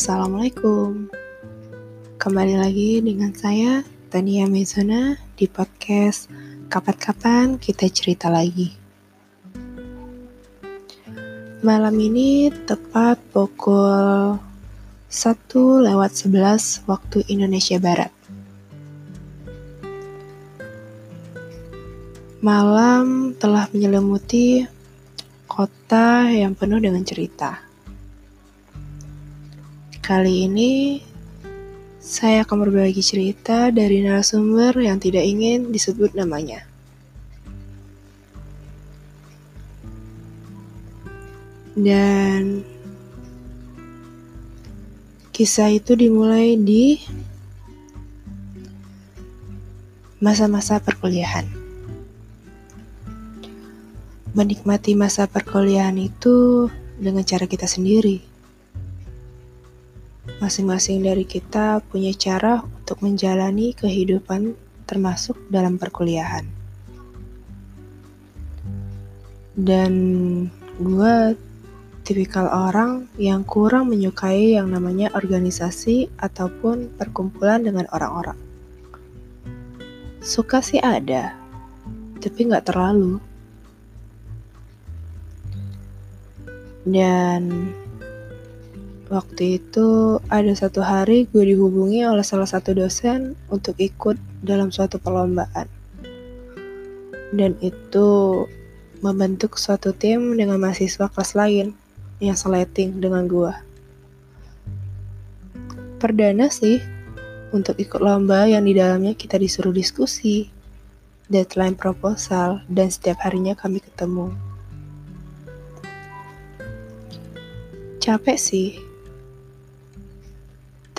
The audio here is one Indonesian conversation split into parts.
Assalamualaikum. Kembali lagi dengan saya Tania Mezona di podcast Kapan-kapan kita cerita lagi. Malam ini tepat pukul 1 lewat 11 waktu Indonesia Barat. Malam telah menyelimuti kota yang penuh dengan cerita. Kali ini saya akan berbagi cerita dari narasumber yang tidak ingin disebut namanya. Dan kisah itu dimulai di masa-masa perkuliahan menikmati masa perkuliahan itu dengan cara kita sendiri. Masing-masing dari kita punya cara untuk menjalani kehidupan termasuk dalam perkuliahan. Dan gue tipikal orang yang kurang menyukai yang namanya organisasi ataupun perkumpulan dengan orang-orang. Suka sih ada, tapi nggak terlalu. Dan waktu itu ada satu hari gue dihubungi oleh salah satu dosen untuk ikut dalam suatu perlombaan. Dan itu membentuk suatu tim dengan mahasiswa kelas lain yang seleting dengan gue. Perdana sih untuk ikut lomba yang di dalamnya kita disuruh diskusi, deadline proposal, dan setiap harinya kami ketemu. capek sih.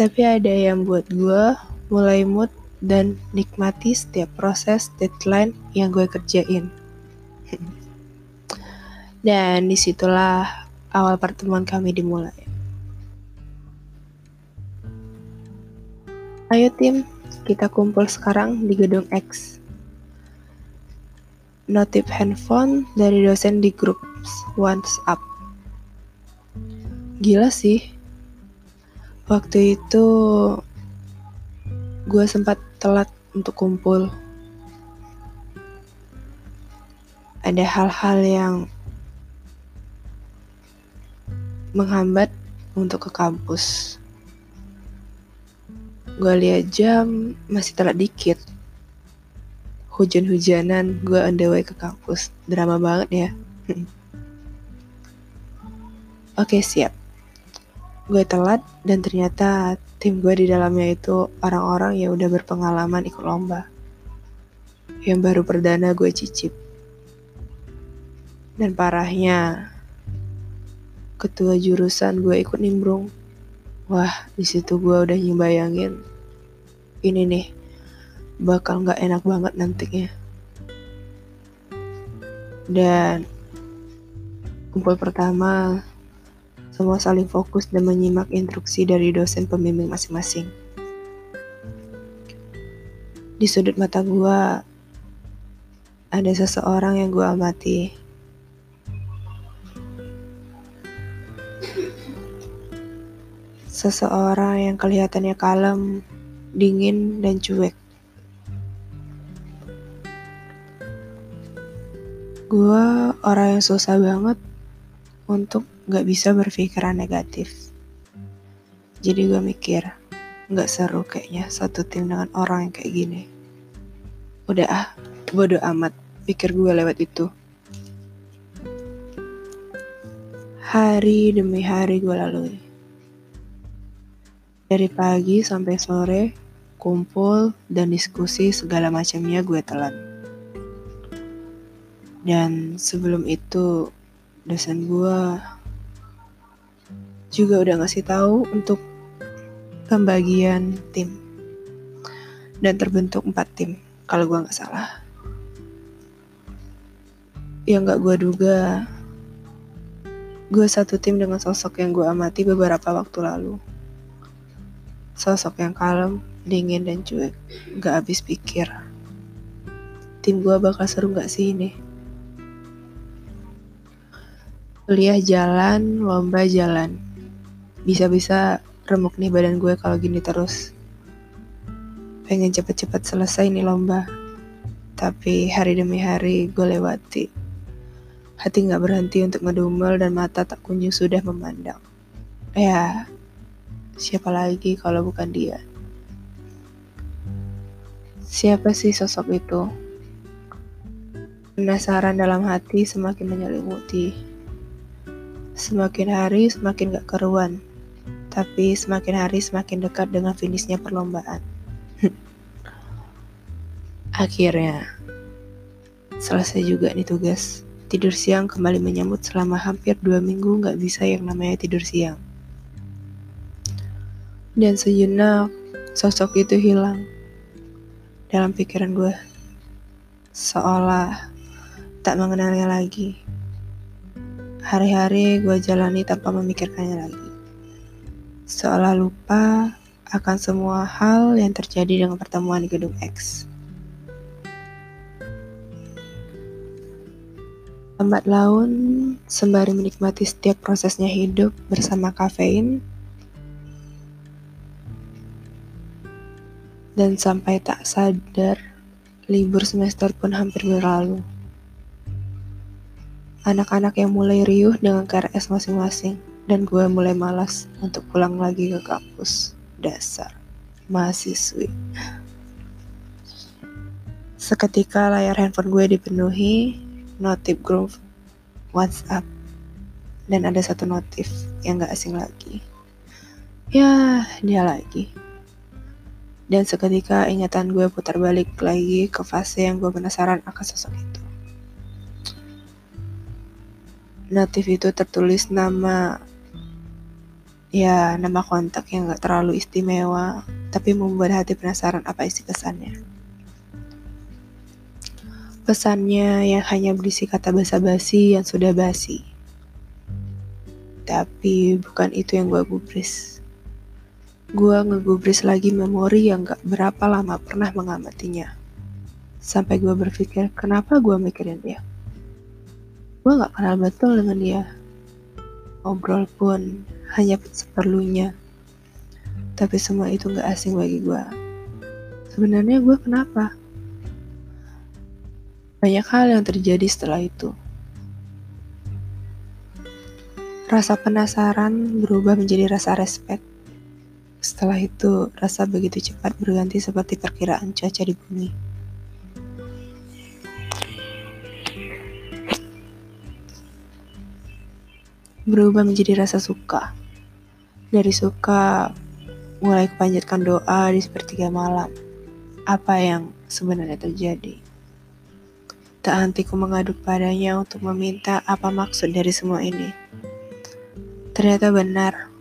Tapi ada yang buat gue mulai mood dan nikmati setiap proses deadline yang gue kerjain. dan di situlah awal pertemuan kami dimulai. Ayo tim, kita kumpul sekarang di gedung X. Notif handphone dari dosen di grup WhatsApp. Gila sih. Waktu itu gue sempat telat untuk kumpul. Ada hal-hal yang menghambat untuk ke kampus. Gue lihat jam masih telat dikit. Hujan-hujanan gue on the way ke kampus. Drama banget ya. Oke siap gue telat dan ternyata tim gue di dalamnya itu orang-orang yang udah berpengalaman ikut lomba. Yang baru perdana gue cicip. Dan parahnya, ketua jurusan gue ikut nimbrung. Wah, di situ gue udah nyembayangin. Ini nih, bakal nggak enak banget nantinya. Dan kumpul pertama semua saling fokus dan menyimak instruksi dari dosen pembimbing masing-masing. Di sudut mata gua ada seseorang yang gua amati. Seseorang yang kelihatannya kalem, dingin, dan cuek. Gua orang yang susah banget untuk gak bisa berpikiran negatif. Jadi gue mikir, gak seru kayaknya satu tim dengan orang yang kayak gini. Udah ah, bodo amat, pikir gue lewat itu. Hari demi hari gue lalui. Dari pagi sampai sore, kumpul dan diskusi segala macamnya gue telan. Dan sebelum itu dosen gue juga udah ngasih tahu untuk pembagian tim. Dan terbentuk empat tim kalau gue nggak salah. Yang nggak gue duga gue satu tim dengan sosok yang gue amati beberapa waktu lalu. Sosok yang kalem dingin dan cuek gak habis pikir. Tim gue bakal seru gak sih ini? Kuliah jalan, lomba jalan. Bisa-bisa remuk nih badan gue kalau gini terus. Pengen cepet-cepet selesai nih lomba. Tapi hari demi hari gue lewati. Hati gak berhenti untuk ngedumel dan mata tak kunjung sudah memandang. Ya, siapa lagi kalau bukan dia? Siapa sih sosok itu? Penasaran dalam hati semakin menyelimuti. Semakin hari semakin gak keruan. Tapi semakin hari semakin dekat dengan finishnya perlombaan. Akhirnya, selesai juga nih tugas. Tidur siang kembali menyambut selama hampir dua minggu gak bisa yang namanya tidur siang. Dan sejenak, sosok itu hilang dalam pikiran gue. Seolah tak mengenalnya lagi. Hari-hari gue jalani tanpa memikirkannya lagi. Seolah lupa akan semua hal yang terjadi dengan pertemuan di gedung X. Lambat laun, sembari menikmati setiap prosesnya hidup bersama kafein, dan sampai tak sadar, libur semester pun hampir berlalu. Anak-anak yang mulai riuh dengan KRS masing-masing, dan gue mulai malas untuk pulang lagi ke kampus. Dasar mahasiswi. Seketika layar handphone gue dipenuhi notif grup WhatsApp dan ada satu notif yang gak asing lagi. Ya, dia lagi. Dan seketika ingatan gue putar balik lagi ke fase yang gue penasaran akan sosok itu. Notif itu tertulis nama ya nama kontak yang gak terlalu istimewa tapi membuat hati penasaran apa isi pesannya. Pesannya yang hanya berisi kata basa-basi yang sudah basi. Tapi bukan itu yang gue gubris. Gue ngegubris lagi memori yang gak berapa lama pernah mengamatinya. Sampai gue berpikir, kenapa gue mikirin dia? Gue gak kenal betul dengan dia. Ngobrol pun hanya seperlunya. Tapi semua itu gak asing bagi gue. Sebenarnya gue kenapa? Banyak hal yang terjadi setelah itu. Rasa penasaran berubah menjadi rasa respect. Setelah itu, rasa begitu cepat berganti seperti perkiraan cuaca di bumi. berubah menjadi rasa suka. Dari suka, mulai kepanjatkan doa di sepertiga malam. Apa yang sebenarnya terjadi? Tak hentiku mengaduk padanya untuk meminta apa maksud dari semua ini. Ternyata benar,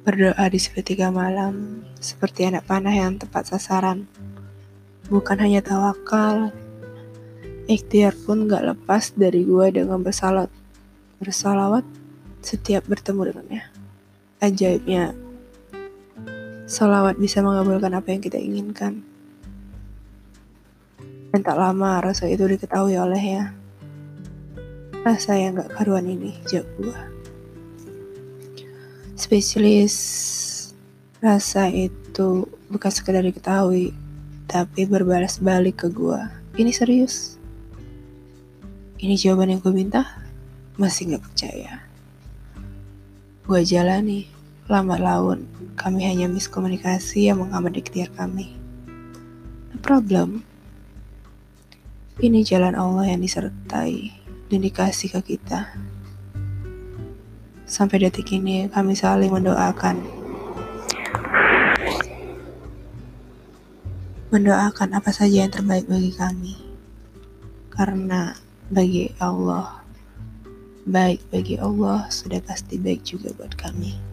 berdoa di sepertiga malam seperti anak panah yang tepat sasaran. Bukan hanya tawakal, ikhtiar pun gak lepas dari gue dengan bersalat. Bersalawat setiap bertemu dengannya. Ajaibnya, salawat bisa mengabulkan apa yang kita inginkan. Dan tak lama rasa itu diketahui olehnya. Rasa yang gak karuan ini, jawab gua. Spesialis rasa itu bukan sekedar diketahui, tapi berbalas balik ke gua. Ini serius. Ini jawaban yang gue minta? Masih gak percaya. Gue jalani, lambat laun, kami hanya miskomunikasi yang menghambat ikhtiar kami. No problem. Ini jalan Allah yang disertai dan dikasih ke kita. Sampai detik ini kami saling mendoakan. Mendoakan apa saja yang terbaik bagi kami. Karena bagi Allah baik bagi Allah sudah pasti baik juga buat kami.